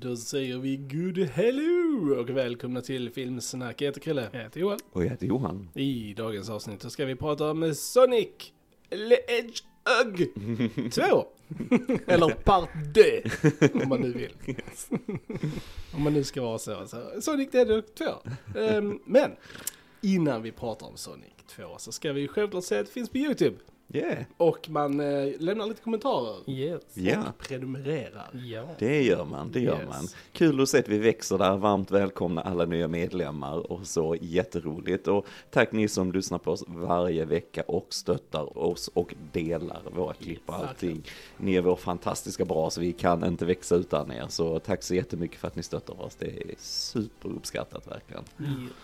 Då säger vi good hello och välkomna till Filmsnack. Jag heter Krille. Jag heter Johan. Och jag heter Johan. I dagens avsnitt så ska vi prata om Sonic Le Hedgehog 2. Eller part D, om man nu vill. om man nu ska vara så. så Sonic the Hedgehog 2. Ehm, men innan vi pratar om Sonic 2 så ska vi självklart säga att det finns på YouTube. Yeah, Och man eh, lämnar lite kommentarer. Yes. ja. Och prenumererar. Ja. Det gör man, det gör Yes. man. Kul att se att vi växer där, varmt välkomna alla nya medlemmar och så jätteroligt. Och tack ni som lyssnar på oss varje vecka och stöttar oss och delar våra klipp och allting. Ni är vår fantastiska bra så vi kan inte växa utan er. Så tack så jättemycket för att ni stöttar oss, det är superuppskattat verkligen.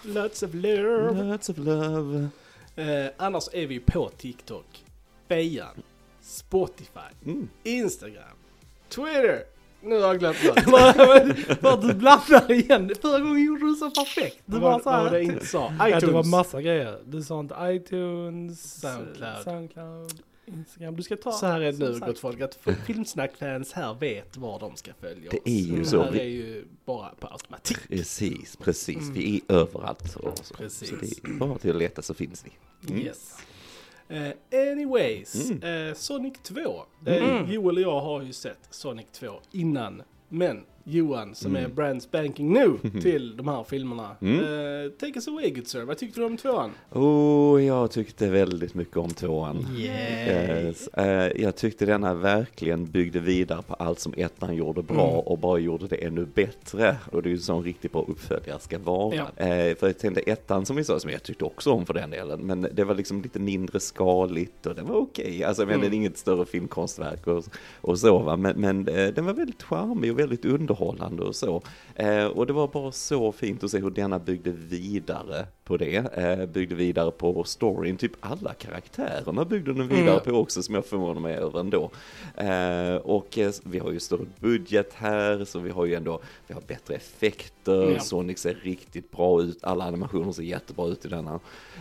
Lots of love. Lots of love. Eh, annars är vi på TikTok, Fejan, Spotify, Mm. Instagram, Twitter. Nu har jag glömt något. Du blandar igen. Förra gången gjorde du så perfekt. Du var vad, så vad var här. det inte sa? Ja, det var iTunes. massa grejer. Du sa inte iTunes, Soundcloud. Soundcloud, Instagram. Du ska ta. Så här är det nu sagt. gott folk, att filmsnackfans här vet var de ska följa Det oss. är ju så. här är ju bara på automatik. Precis, precis. Vi är överallt. Och så. Precis. så det är bara till att leta så finns vi. Mm. Yes. Eh, anyways, Mm. eh, Sonic 2. Eh, Joel och jag har ju sett Sonic 2 innan. Men Johan som Mm. är brand spanking new till de här filmerna. Mm. Eh, take us away good sir. Vad tyckte du om tvåan? Oh, jag tyckte väldigt mycket om tvåan. Yes. Eh, jag tyckte denna verkligen byggde vidare på allt som ettan gjorde bra Mm. och bara gjorde det ännu bättre. Och det är ju så en riktigt bra uppföljare ska vara. Ja. Eh, för jag tänkte ettan som vi sa, som jag tyckte också om för den delen, men det var liksom lite mindre skaligt och det var okej. Alltså men Mm. det är inget större filmkonstverk och, och så va, men, men den var väldigt charmig och väldigt underhållande och så. Eh, och det var bara så fint att se hur denna byggde vidare på det. Eh, byggde vidare på storyn, typ alla karaktärerna byggde den vidare Mm. på också som jag förvånar mig över ändå. Eh, och eh, vi har ju större budget här, så vi har ju ändå, vi har bättre effekter, Ja. Sonic ser riktigt bra ut, alla animationer ser jättebra ut i denna.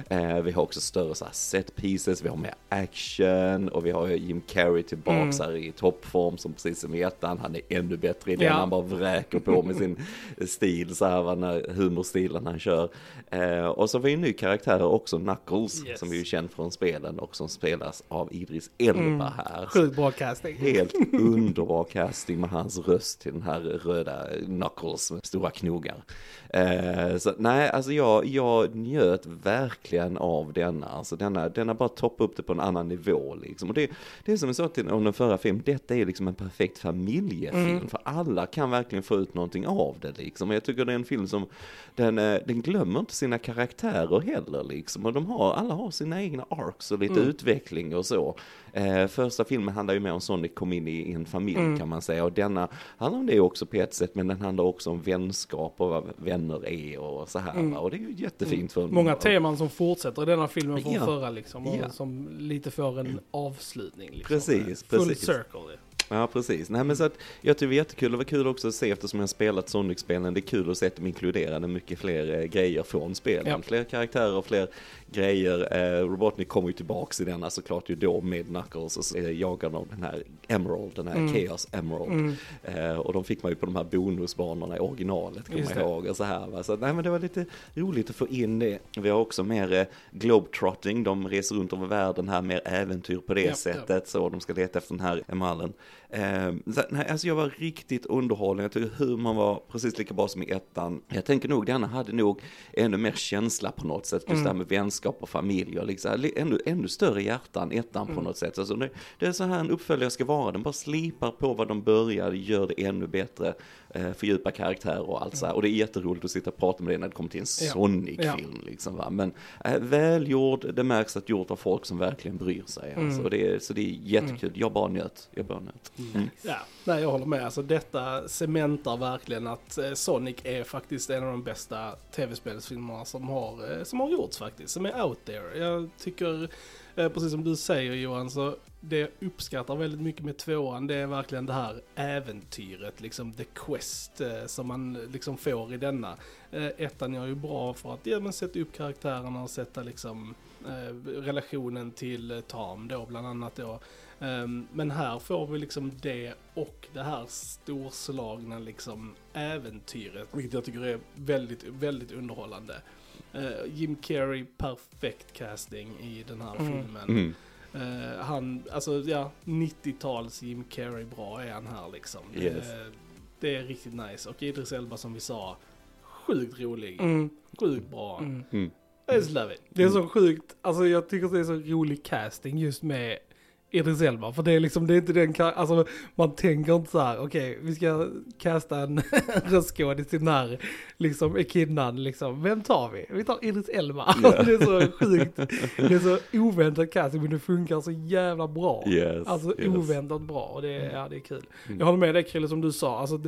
Eh, vi har också större så set pieces, vi har mer action och vi har ju Jim Carrey tillbaks Mm. här i toppform som precis som i ettan, han är ännu bättre i den, Ja. han bara vräker på med sin stil så här, va, när humorstilen han kör. Eh, och så har vi en ny karaktär också, Knuckles, Yes. som vi ju känt från spelen och som spelas av Idris Elba Mm. här. Sjukt bra casting. Helt underbar casting med hans röst till den här röda Knuckles med stora knogar. Eh, så nej, alltså jag, jag njöt verkligen av denna. Alltså denna, denna bara toppade upp det på en annan nivå liksom. Och det, det är som jag sa till om den förra filmen, detta är liksom en perfekt familjefilm. För alla kan verkligen få ut någonting av det liksom. Jag tycker det är en film som, den, eh, den glömmer inte sina karaktärer heller liksom. Och de har, alla har sina egna arcs och lite utveckling och så. Eh, första filmen handlar ju mer om Sonic kom in i, en familj kan man säga. Och denna handlar om det också på ett sätt, men den handlar också om vänskap och vad vänner är och så här. va. Och det är ju jättefint för Många teman som fortsätter i denna filmen från Ja. förra liksom. Och Ja. som lite får en avslutning. Liksom. Precis, Full precis. circle. Ja, precis. Nej, men så att jag tycker det var jättekul. Det var kul också att se eftersom jag spelat Sonic-spelen. Det är kul att se att de inkluderade mycket fler eh, grejer från spelen. Ja. Fler karaktärer och fler grejer. Eh, Robotnik kommer ju tillbaks i denna såklart ju då med Knuckles och så eh, jagar de den här Emerald, den här Mm. Chaos Emerald. Eh, och de fick man ju på de här bonusbanorna i originalet kommer jag ihåg. Och så här, va? Så nej men det var lite roligt att få in det. Vi har också mer eh, globetrotting, de reser runt över världen här, mer äventyr på det Ja, ja. sättet. Så de ska leta efter den här emeralden. Eh, nej, alltså jag var riktigt underhållen, jag tycker hur man var precis lika bra som i ettan. Jag tänker nog denna hade nog ännu mer känsla på något sätt, just det här med vänskap och familj och liksom, li- ännu, ännu större hjärtan ettan på något sätt. Alltså det, det är så här en uppföljare ska vara, den bara slipar på vad de började, gör det ännu bättre, eh, fördjupar karaktär och allt så här. Och det är jätteroligt att sitta och prata med det när det kommer till en Ja. Sonic-film liksom va. Men eh, välgjord, det märks att gjort av folk som verkligen bryr sig. Alltså. Och det är, så det är jättekul, jag bara njöt, jag bara njöt. Mm. Ja, nej jag håller med. Alltså detta cementar verkligen att eh, Sonic är faktiskt en av de bästa tv-spelsfilmerna som har, eh, som har gjorts faktiskt. Som är out there. Jag tycker, eh, precis som du säger Johan, så det jag uppskattar väldigt mycket med tvåan, det är verkligen det här äventyret, liksom the quest som man liksom får i denna. Ettan gör ju bra för att ja, men sätta upp karaktärerna och sätta liksom relationen till Tam då bland annat då. Ehm, men här får vi liksom det och det här storslagna liksom äventyret, vilket jag tycker är väldigt, väldigt underhållande. Eh, Jim Carrey, perfekt casting i den här Mm. filmen. Mm. Eh, han, alltså ja, 90-tals Jim Carrey bra är han här liksom. Yes. Eh, det är riktigt nice. Och Idris Elba som vi sa, sjukt rolig, Mm. sjukt bra. Mm. Mm. I just love it. Det är så sjukt, alltså jag tycker det är så rolig casting just med Idris Elba. För det är liksom, det är inte den alltså man tänker inte så här, okej vi ska casta en röstskådis till den här liksom echidnan liksom. Vem tar vi? Vi tar Idris Elba. Ja. det är så sjukt, det är så oväntat casting men det funkar så jävla bra. Yes, Alltså yes. oväntat bra och det, är- ja, det är kul. Mm. Jag håller med dig Krille som du sa, alltså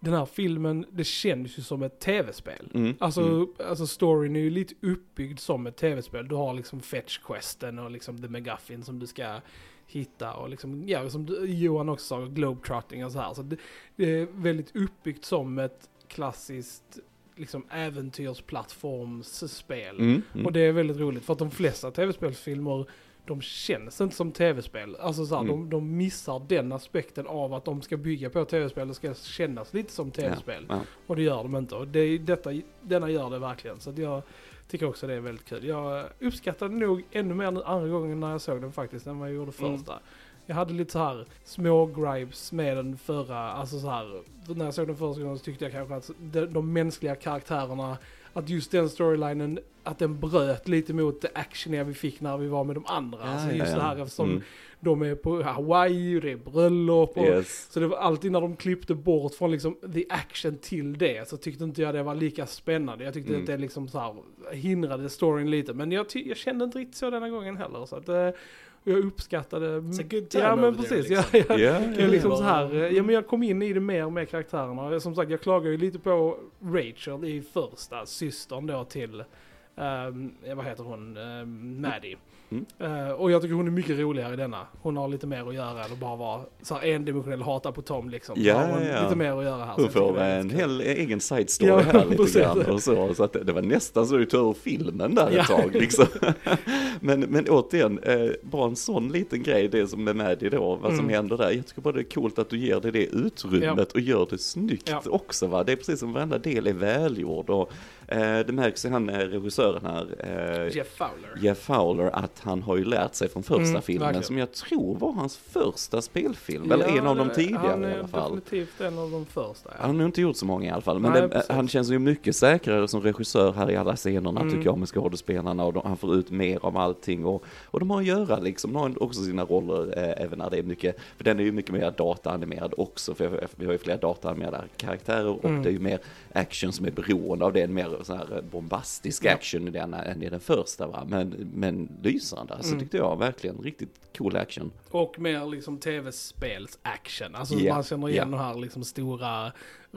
den här filmen, det känns ju som ett tv-spel. Mm. Alltså, Mm. alltså storyn är ju lite uppbyggd som ett tv-spel. Du har liksom fetch-questen och liksom the McGuffin som du ska hitta och liksom, ja som Johan också sa, globetrotting och så här. Så det, det är väldigt uppbyggt som ett klassiskt liksom äventyrsplattformsspel. Mm. Mm. Och det är väldigt roligt för att de flesta tv-spelsfilmer de känns inte som tv-spel. Alltså så här, Mm. de, de missar den aspekten av att de ska bygga på tv-spel och ska kännas lite som tv-spel. Ja. Och det gör de inte. Och det, detta, denna gör det verkligen. Så att jag tycker också det är väldigt kul. Jag uppskattade nog ännu mer nu andra gången när jag såg den faktiskt än vad jag gjorde Mm. första. Jag hade lite så här små gripes med den förra, alltså så här. När jag såg den första gången så tyckte jag kanske att de, de mänskliga karaktärerna, att just den storylinen, att den bröt lite mot det actioniga vi fick när vi var med de andra. Ja, alltså ja, just ja. det här eftersom Mm. de är på Hawaii och det är bröllop och Yes. så det var alltid när de klippte bort från liksom the action till det så tyckte inte jag det var lika spännande. Jag tyckte Mm. att det liksom så här hindrade storyn lite. Men jag, jag kände inte riktigt så denna gången heller. Så att eh, jag uppskattade... It's a good time Ja men over there, precis. liksom. Ja, ja. Ja, Jag, liksom så här, eh, ja, men jag kom in i det mer med karaktärerna. Som sagt, jag klagar ju lite på Rachel i första, systern då till, um, vad heter hon, um, Maddie. Mm. Eh, och jag tycker hon är mycket roligare i denna. Hon har lite mer att göra än att bara vara så här endimensionell hata på Tom liksom. Ja, hon ja. Lite mer att göra här. Hon får en hel egen side story Ja, här lite precis. grann och så. Så att det, det var nästan så du tog över filmen där Ja. ett tag liksom. men, men återigen, eh, bara en sån liten grej, det som är med i då, vad som Mm. händer där. Jag tycker bara det är coolt att du ger det det utrymmet och gör det snyggt Ja. också va. Det är precis som varenda del är välgjord och det märks i han eh, regissören här, eh, Jeff Fowler. Jeff Fowler att han har ju lärt sig från första Mm, filmen verkligen. som jag tror var hans första spelfilm, eller en av de tidigare han i är alla fall. definitivt en av de första. Ja. Han har nog inte gjort så många i alla fall, men Nej, det, han känns ju mycket säkrare som regissör här i alla scenerna Mm. tycker jag med skådespelarna och de, han får ut mer av allting och, och de har att göra liksom, de har också sina roller eh, även när det är mycket, för den är ju mycket mer dataanimerad också, för vi har ju flera dataanimerade karaktärer och Mm. det är ju mer action som är beroende av det, en mer så här bombastisk Ja. action i den än i den första va, men, men lysande, alltså Mm. tyckte jag verkligen riktigt cool action. Och mer liksom tv-spels action. Alltså Ja, man känner igen ja. den här liksom stora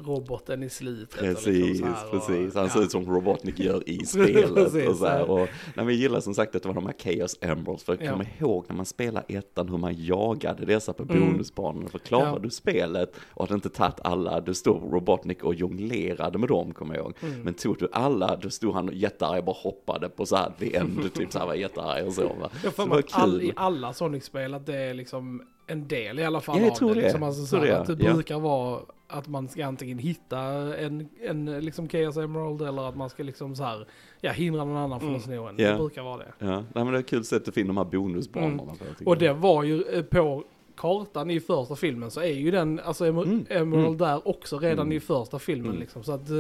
roboten i slutet. Precis, så och- precis. Han ser ut som Robotnik gör i spelet. Precis, och så här. Och, nej, men jag gillar som sagt att det var de här Chaos Emeralds. För jag Ja. kommer ihåg när man spelade ettan hur man jagade dessa på Mm. bonusbanorna. För klarar Ja. du spelet och hade inte tagit alla, då stod Robotnik och jonglerade med dem kommer jag ihåg. Mm. Men tog du alla, då stod han jättearg och bara hoppade på så här the end, typ så här var jättearg och så va. Jag Så får det att all, i alla Sonic-spel att det är liksom en del i alla fall Ja, jag av tror det. det. Liksom, alltså, så Tror att det ja. brukar vara att man ska antingen hitta en, en liksom Chaos Emerald eller att man ska liksom så här, ja, hindra någon annan från Mm. att sno en. Det brukar vara det. Ja, nej, men det är ett kul sätt att finna de här bonusbanorna. på. Mm. Och det var ju eh, på kartan i första filmen så är ju den, alltså Emer- Mm, Emerald mm. där också redan Mm. i första filmen Mm. liksom. Så att eh,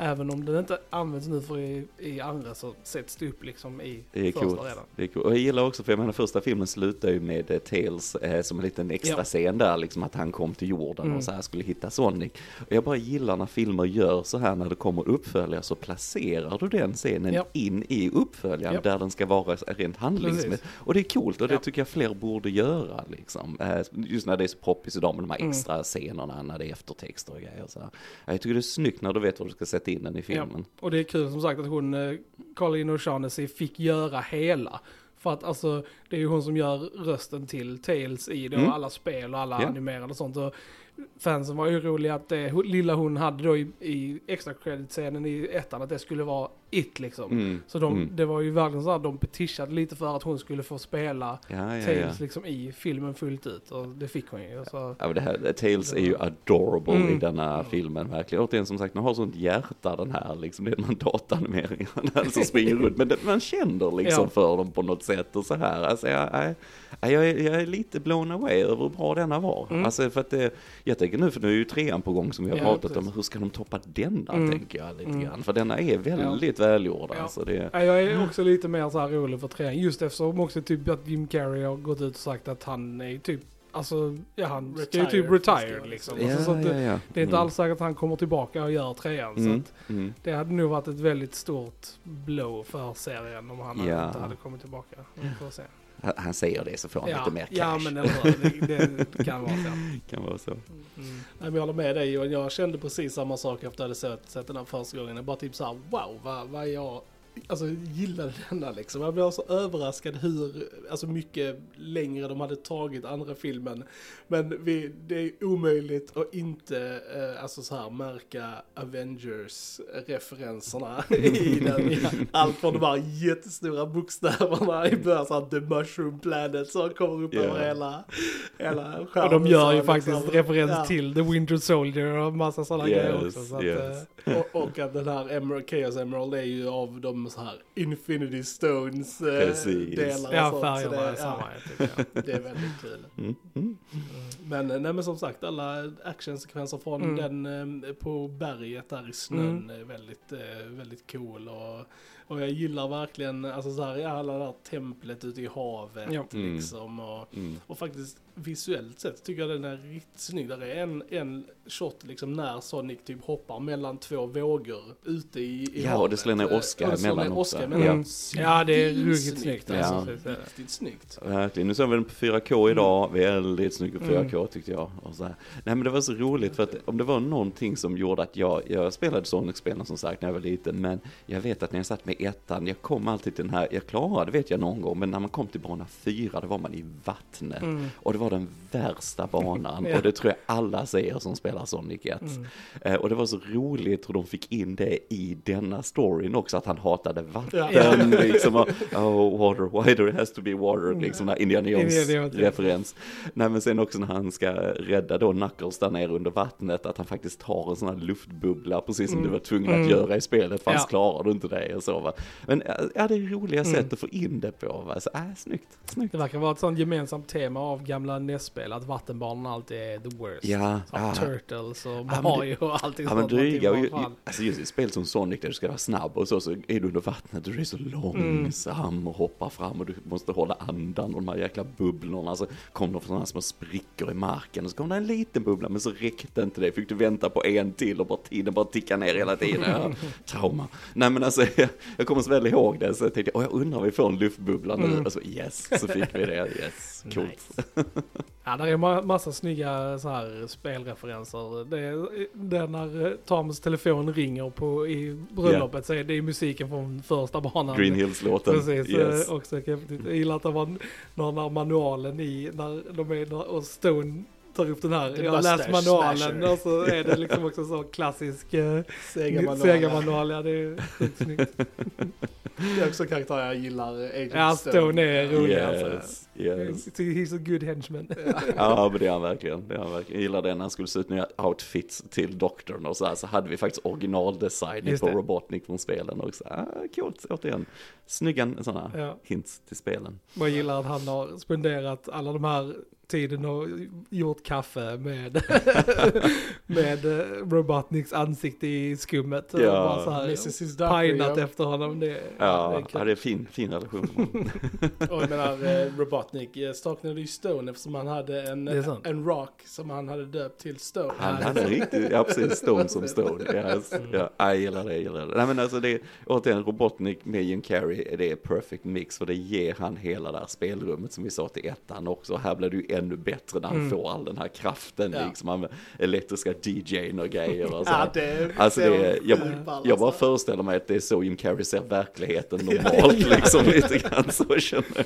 även om den inte används nu för i, i andra så sätts det upp liksom i Det är första coolt. redan. Det är cool. Och jag gillar också, för jag menar första filmen slutar ju med eh, Tails eh, som en liten extra Ja. scen där, liksom att han kom till jorden Mm. och så här skulle hitta Sonic. Och jag bara gillar när filmer gör så här när det kommer uppföljare så placerar du den scenen Ja. in i uppföljaren Ja. där den ska vara rent handlingsmässigt. Och det är coolt och det tycker jag fler borde göra liksom. Eh, Just när det är så poppis idag med de här Mm. extra scenerna när det är eftertexter och grejer. Så här. Jag tycker det är snyggt när du vet vad du ska sätta in den i filmen. Och det är kul som sagt att hon, eh, Colin O'Shaughnessy, fick göra hela. För att alltså, det är ju hon som gör rösten till Tails i då Mm. alla spel och alla Ja. animerade och sånt. Och fansen var oroliga att det ho- lilla hon hade då i, i extra credit-scenen i ettan, att det skulle vara it liksom. Mm. Så de, mm. det var ju verkligen så att de petishade lite för att hon skulle få spela Ja, ja, ja. Tails liksom i filmen fullt ut. Och det fick hon ju. Så, Ja, men det här, Tails är ju adorable Mm. i denna filmen verkligen. Återigen som sagt, den har sånt hjärta den här liksom, det är en dataanimering som springer runt. Men det, man känner liksom Ja. för dem på något sätt och så här. Alltså jag, jag, jag, är, jag är lite blown away över hur bra denna var. Mm. Alltså för att det, jag tänker nu, för nu är ju trean på gång som vi har Ja, pratat om, precis. hur ska de toppa denna Mm. tänker jag lite Mm. grann. För denna är väldigt välgjord Ja. alltså. Det, Ja, jag är också lite mer så här rolig för trean. Just eftersom också typ att Jim Carrey har gått ut och sagt att han är typ, alltså, ja han ska ju typ Retired, retired förstår liksom. Alltså, så att det, ja. det är inte Mm. alls säkert att han kommer tillbaka och gör trean. Så Mm. att Mm. det hade nog varit ett väldigt stort blow för serien om han Ja. inte hade kommit tillbaka. Vi får se. Han- säger det så får han Ja, lite mer cash. ja men det, det kan vara så. kan vara så. Mm. Nej, men jag håller med dig Johan. Jag kände precis samma sak efter att jag hade sett, sett den här första gången. Jag bara typ såhär, wow, vad, vad jag alltså, gillade denna liksom. Jag blev så överraskad hur alltså, mycket längre de hade tagit andra filmen. Men vi, det är omöjligt att inte eh, alltså, så här, märka Avengers-referenserna i den. Allt från de här jättestora bokstäverna i början, så här, The Mushroom Planet som kommer upp Ja. över hela, hela Och skärmen. de gör ju liksom. faktiskt referens Ja. till The Winter Soldier och massa sådana grejer Yes, också. Så yes. Och, och att den här Emerald, Chaos Emerald är ju av de så här Infinity Stones eh, Precis. delar och ja, sånt, så färgerna det, är samma. ja, ja. det är väldigt kul. Mm. Mm. Men, eh, nej, men som sagt, alla actionsekvenser från mm. den eh, på berget där i snön mm. är väldigt, eh, väldigt cool. Och, och jag gillar verkligen alltså, så här, alla det här templet ute i havet. Ja. Mm. Liksom, och, mm. och faktiskt visuellt sett tycker jag den är riktigt snygg. Där är en, en shot liksom när Sonic typ hoppar mellan två vågor ute i, i Ja, havet. och det slår ner åska emellan också. Mm. Ja, det är ruggigt snyggt. Alltså. Ja. Riktigt snyggt. Verkligen. Nu ser vi den på 4K idag. Mm. Väldigt snygg på 4K tyckte jag. Och så här. Nej men det var så roligt för att om det var någonting som gjorde att jag, jag spelade Sonic-spelen som sagt när jag var liten, men jag vet att när jag satt med ettan, jag kom alltid till den här, jag klarade vet jag någon gång, men när man kom till bana fyra, då var man i vattnet. Mm. Och det var den värsta banan, ja. och det tror jag alla säger som spelar Sonic 1. Mm. Eh, och det var så roligt hur de fick in det i denna storyn också, att han hatade vatten. Ja. liksom, och, oh, water, why there has to be water, liksom, mm. Indiana Jones-referens. Nej men sen också när han ska rädda då Knuckles där nere under vattnet, att han faktiskt tar en sån här luftbubbla, precis som Mm. du var tvungen Mm. att göra i spelet, för annars Ja. klarar du inte det och så va. Men äh, ja, det är roliga Mm. sätt att få in det på va, så äh, snyggt, snyggt. Det verkar vara ett sånt gemensamt tema av gamla NES-spel, att vattenbarnen alltid är the worst. Ja, ja. Turtles och Mario och allting Ja men dryga, och ju, alltså just i spel som Sonic där du ska vara snabb och så, så är du under vattnet och du är så långsam och hoppar fram och du måste hålla andan och de här jäkla bubblorna så kom de från sådana små sprickor i marken och så kom det en liten bubbla men så räckte inte det, fick du vänta på en till och bara tiden bara ticka ner hela tiden. Trauma. Nej men alltså jag, jag kommer så väl ihåg det så jag tänkte, jag undrar om vi får en luftbubbla nu Mm. och så yes, så fick vi det, yes, coolt. Nice. Ja, där är ma- massa snygga så här spelreferenser. Det är, det är när eh, Toms telefon ringer på, i bröllopet så är det musiken från första banan. Green Hills-låten. Precis, yes. eh, också häftigt. Jag gillar att det var när, när manualen i, när de är, och Stone tar upp den här, The jag har läst manualen Smasher. och så är det liksom också så klassisk eh, Sega-manual. Sega-manual, ja det är sjukt snyggt. Det är också karaktärer jag gillar. Agent Ja, Stone är rolig alltså. Yes, yes. He's a good henchman. Ja men det är han verkligen, det är han verkligen. Jag gillar det när han skulle se ut nya outfits till doktorn och så här, så hade vi faktiskt originaldesign Just på det. Robotnik från spelen också. Ah, coolt, återigen. Snygga sådana Ja. hints till spelen. Jag gillar att han har spenderat alla de här tiden och gjort kaffe med, med eh, Robotniks ansikte i skummet. Och Ja. bara så här, Mrs. Pinat ja. efter honom. Det, det Ja, är ja kul. det är fin, fin relation. Och jag menar, eh, Robotnik eh, saknade ju Stone eftersom han hade en, Det är en rock som han hade döpt till Stone. Han hade riktigt, ja precis, Stone som Stone. Yes. Mm. Ja, jag gillar det, jag gillar det. Nej men alltså det är, återigen, Robotnik med Jim Carrey, det är perfect mix för det ger han hela det här spelrummet som vi sa till ettan också. Här blir det ju ännu bättre när han Mm. får all den här kraften Ja. liksom, han elektriska DJn och grejer och så. Ja, det Alltså det är, jag, jag bara alltså. föreställer mig att det är så Jim Carrey ser verkligheten normalt liksom lite grann så känner.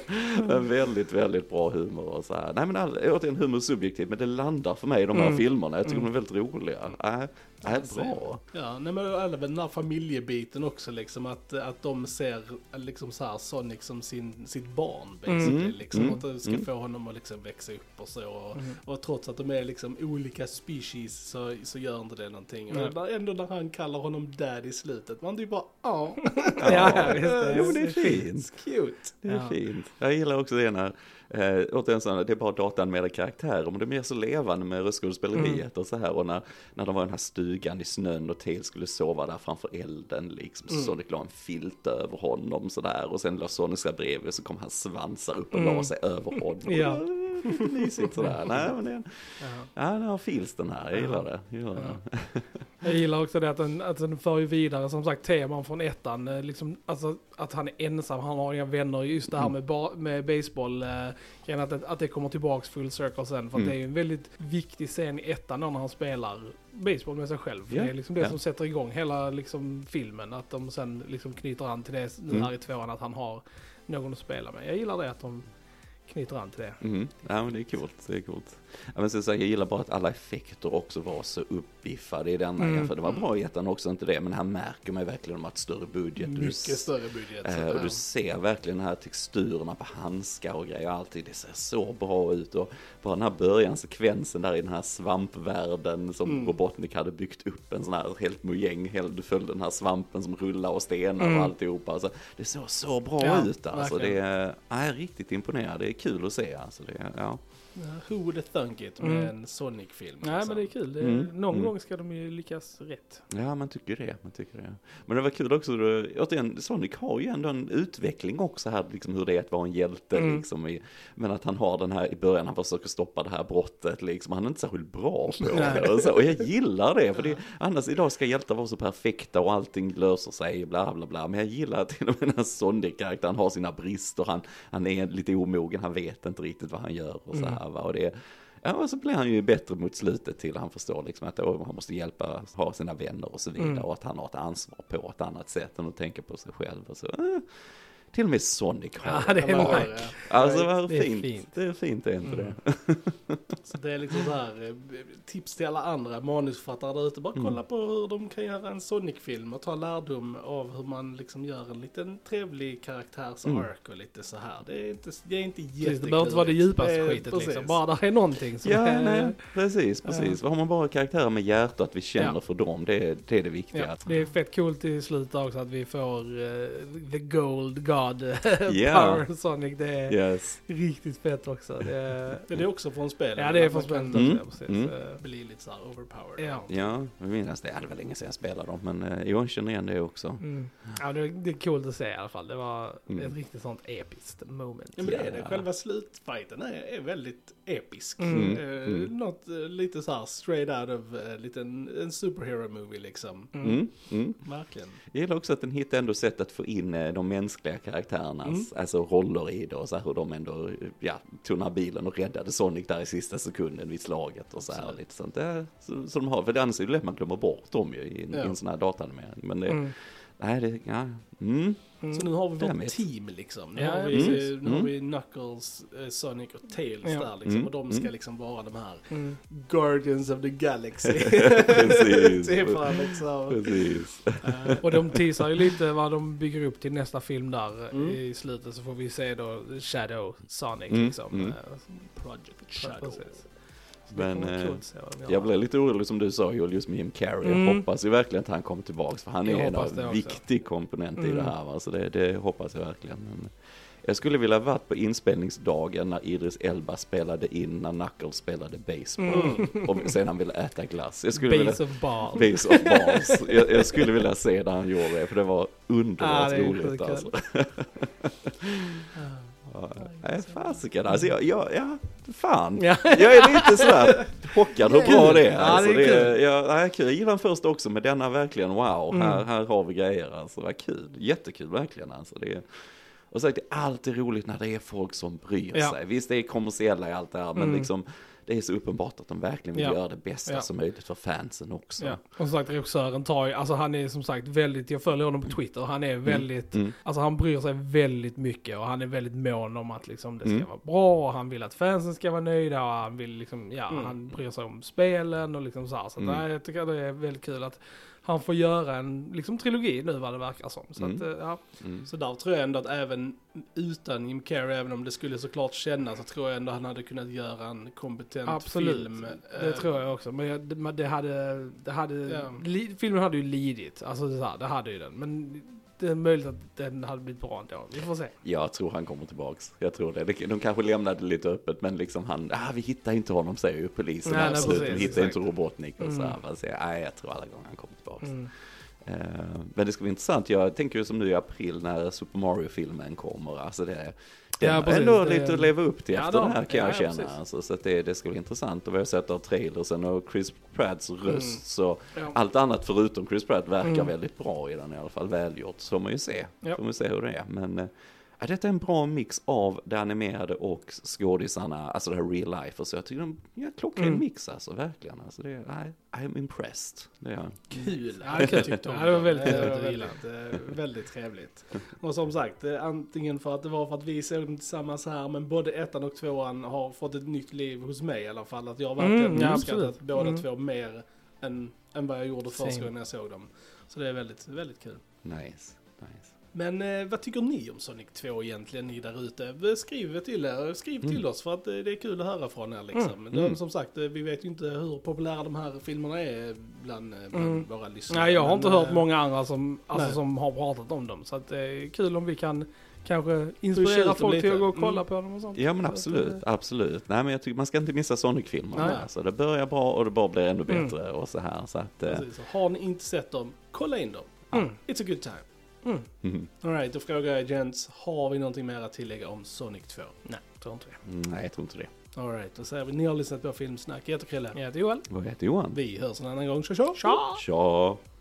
Men väldigt, väldigt bra humor och så här. Nej men all, återigen humor är subjektivt men det landar för mig i de här Mm. filmerna. Jag tycker de är väldigt roliga. Äh, äh, bra. Ja, nej men även den här familjebiten också liksom att, att de ser liksom så här Sonic som sin, sitt barn basically Mm. liksom. Mm. Att de ska Mm. få honom att liksom växa upp och så. Och, Mm. och trots att de är liksom olika species så, så gör inte det någonting. Och där, ändå när han kallar honom dad i slutet, man typ bara ja. Ja, ja, visst, det- Jo, det är fint. Cute. Det är Ja. fint. Jag gillar också det när, eh, återigen så det är bara datanimerade karaktärer, men det blir så levande med röstskådespeleriet Mm. och så här. Och när, när de var i den här stugan i snön och Tails skulle sova där framför elden liksom, så Mm. Sonic la en filt över honom så där. Och sen la Sonic sig bredvid så kom hans svansar upp och Mm. la sig över honom. Ja. Mysigt sådär. Nej, men det, Ja. ja, den har fils den här, jag gillar det. Jag gillar det. Jag gillar också det att den, att den för ju vidare som sagt teman från ettan. eh, Liksom, alltså att han är ensam, han har inga vänner. Just det här med, ba, med baseball. Eh, att, det- att det kommer tillbaks full circle sen. För att Mm. det är ju en väldigt viktig scen i ettan när han spelar baseball med sig själv. För Ja, Det är liksom det ja. som sätter igång hela liksom, filmen. Att de sen liksom knyter an till det nu Mm. här i tvåan. Att han har någon att spela med. Jag gillar det att de knyter an till det. Mm. Ja men det är coolt, det är coolt. Ja, men så, så, jag gillar bara att alla effekter också var så uppbiffade i denna. Mm. För det var bra i ettan också, inte det. Men här märker man ju verkligen har ett större budget. Du Mycket s- större budget. Eh, och du ser verkligen här texturerna på handskar och grejer. Alltid, det ser så bra ut. Och bara den här början, sekvensen där i den här svampvärlden som Mm. Robotnik hade byggt upp. En sån här helt mojäng. Du följde den här svampen som rullar och stenar Mm. och alltihopa. Alltså, det såg så bra Ja, ut alltså. Det är, jag är riktigt imponerad. Det är kul att se alltså. Det. Ja, Who would have thunk it med Mm. en Sonic-film. Nej liksom. men det är kul. Det, Mm. Någon Mm. gång ska de ju lyckas rätt. Ja, man tycker det, man tycker det. Men det var kul också, då, återigen, Sonic har ju ändå en utveckling också här, liksom hur det är att vara en hjälte, Mm. liksom. I, men att han har den här, i början han försöker stoppa det här brottet, liksom, han är inte särskilt bra på det. Och, så, och jag gillar det, för det, annars idag ska hjältar vara så perfekta och allting löser sig, bla bla bla. Men jag gillar att till och med den här Sonic-karaktären har sina brister, han, han är lite omogen, han vet inte riktigt vad han gör och så Mm. här, va. Och det, Ja, och så blir han ju bättre mot slutet till han förstår liksom att han måste hjälpa, ha sina vänner och så vidare. Mm. Och att han har ett ansvar på ett annat sätt än att tänka på sig själv. Och så, eh, till och med Sonic har Ja, det är Ja, ja. Alltså vad Det fint. fint. Det är fint, det är inte Mm. det? Så det är liksom så här, eh, tips till alla andra manusförfattare där ute. Bara Mm. kolla på hur de kan göra en Sonic-film och ta lärdom av hur man liksom gör en liten trevlig karaktärs Mm. ark och lite så här. Det är inte, det är inte Precis, jätteklurigt. det behöver inte vara det djupaste Eh, skitet precis. liksom. Bara där är någonting som Ja, är... nej, precis, precis. Har man bara karaktärer med hjärta, att vi känner Ja. för dem, det är det, är det viktiga. Ja, det är fett coolt i slutet också att vi får eh, the gold god Ja. power Sonic. Det är Yes. riktigt fett också. Det är, Men det är också från spelet. ja, det är från spelet också. Mm, Precis. mm. Eh, Bli lite så här overpowered. Ja. Ja, jag minns det. Det var länge sedan jag spelade dem, men eh, jag känner igen det också. Mm. Ja, det, det är coolt att se i alla fall. Det var Mm. ett riktigt sånt episkt moment. Ja men det är det. Själva slutfighten är, är väldigt episk. Mm. Mm. Något eh, lite så här straight out of uh, liten, en superhero movie liksom. Mm. Mm, mm. Verkligen. Jag gillar också att den hittar ändå sätt att få in de mänskliga karaktärernas Mm. alltså roller i det och så här hur de ändå ja, tog här bilen och räddade Sonic där i sista sekunden vid slaget och så här Absolut. lite sånt. Det, så, så de har, för annars är det lätt man glömmer bort dem ju i, Ja. en sån här dataanimering. Men det, Mm. nej det, ja, mm, Mm. Så nu har vi vårt team liksom. Nu, Ja, har, vi, eh, nu har Mm. vi Knuckles, eh, Sonic och Tails Ja. där liksom. Mm. Och de ska Mm. liksom vara de här Mm. Guardians of the Galaxy. Precis. Typ av liksom. precis. Eh, Och de teasar ju lite vad de bygger upp till nästa film där. Mm. I slutet så får vi se då Shadow Sonic Mm, liksom. mm. Eh, Project Shadow. Precis. Men, eh. Jag blev lite orolig som du sa Joel, just med Jim Carrey. Jag Mm. hoppas ju verkligen att han kommer tillbaks för han Jag är en av viktig komponent i Mm. det här. Va? Så det, det hoppas jag verkligen. Men jag skulle vilja varit på inspelningsdagen när Idris Elba spelade in när Knuckles spelade baseball. Mm. Och sen han ville äta glass. Jag skulle Base vilja, of Ball. Base of balls. Jag, jag skulle vilja se där han gjorde det för det var underbart Ja, det roligt alltså. Nej, fasiken alltså. Jag, jag, ja, fan. Ja. Jag är lite sådär chockad hur bra det är. Ja, Alltså, det är det är jag, nej, kul. jag gillar den först också, men denna verkligen wow, Mm. här, här har vi grejer alltså. Vad kul, jättekul verkligen alltså. Det är, och sagt, det är alltid roligt när det är folk som bryr Ja. sig. Visst, det är kommersiella i allt det här, men Mm. liksom det är så uppenbart att de verkligen vill Ja. göra det bästa Ja. som möjligt för fansen också. Ja. Och som sagt regissören tar ju, alltså han är som sagt väldigt, jag följer honom på Twitter, han är väldigt, Mm. alltså han bryr sig väldigt mycket och han är väldigt mån om att liksom det ska Mm. vara bra och han vill att fansen ska vara nöjda och han vill liksom, ja Mm. han bryr sig om spelen och liksom så här. Så Mm. nej, jag tycker det är väldigt kul att han får göra en liksom trilogi nu vad det verkar som. Så Mm. att, eh, ja. Mm. Så där tror jag ändå att även utan Jim Carrey, även om det skulle såklart kännas, så tror jag ändå han hade kunnat göra en kompetent Absolut, film. det Eh, tror jag också. Men jag, det, det hade, det hade Ja. li, filmen hade ju lidit. Alltså det, här, det hade ju den. Men det är möjligt att den hade blivit bra ändå. Vi får se. Jag tror han kommer tillbaks. Jag tror det. De kanske lämnade det lite öppet, men liksom han, ah, vi hittar inte honom säger ju polisen. Nej, nej, Absolut, precis, vi hittar exakt. inte Robotnik och så här. Mm. Jag, nej, jag tror alla gånger han kommer tillbaks. Mm. Eh, men det ska bli intressant. Jag tänker ju som nu i april när Super Mario-filmen kommer. Alltså det, det Ja, precis. ändå Det- lite att leva upp till Ja, efter då. det här kan Ja, jag ja, känna. precis. Alltså, så det, det ska bli intressant. Och vi har sett av trailersen och Chris Pratts röst. Mm. Så Ja. allt annat förutom Chris Pratt verkar Mm. väldigt bra i den i alla fall. Välgjort. Så får man ju se. Ja. Får man se hur det är. Men eh, ja, detta är en bra mix av det animerade och skådisarna, alltså det här real life. Och så jag tycker de, ja, klockren Mm. mix alltså, verkligen. Alltså det, är- I, I'm impressed. Det är jag. Kul. Ja, det är kul. tyckte om Ja, det var väldigt det. trevligt. var väldigt, väldigt trevligt. Och som sagt, eh, antingen för att det var för att vi såg dem tillsammans här, men både ettan och tvåan har fått ett nytt liv hos mig i alla fall. Att jag har verkligen Mm, ja, uppskattat båda Mm. två mer än, än vad jag gjorde första gången jag såg dem. Så det är väldigt, väldigt kul. Nice, nice. Men eh, vad tycker ni om Sonic 2 egentligen, ni där ute? Eh, Skriv till er, skriv till Mm. oss för att eh, det är kul att höra från er liksom. Mm. De, som sagt, eh, vi vet ju inte hur populära de här filmerna är bland, bland Mm. våra lyssnare. Nej, jag har Men, inte hört många andra som, alltså, nej. som har pratat om dem. Så att det är kul om vi kan kanske inspirera folk till att gå och kolla Mm. på dem och sånt. Ja men absolut, absolut. Nej men jag tycker man ska inte missa Sonic-filmerna. Nej. Alltså, det börjar bra och det bara blir ännu Mm. bättre och så här. Så att, Precis. Så Har ni inte sett dem, kolla in dem. Mm. It's a good time. Mm. mhm. Alright, då frågar jag Gents, har vi någonting mer att tillägga om Sonic 2? Nej, tror inte det. Mm, nej jag tror inte det. Alright, då säger vi, ni har lyssnat på Filmsnack. Jag heter Krille. Jag heter Joel. Vad heter Johan? Vi hörs en annan gång. Tja tja! Tja! Tja!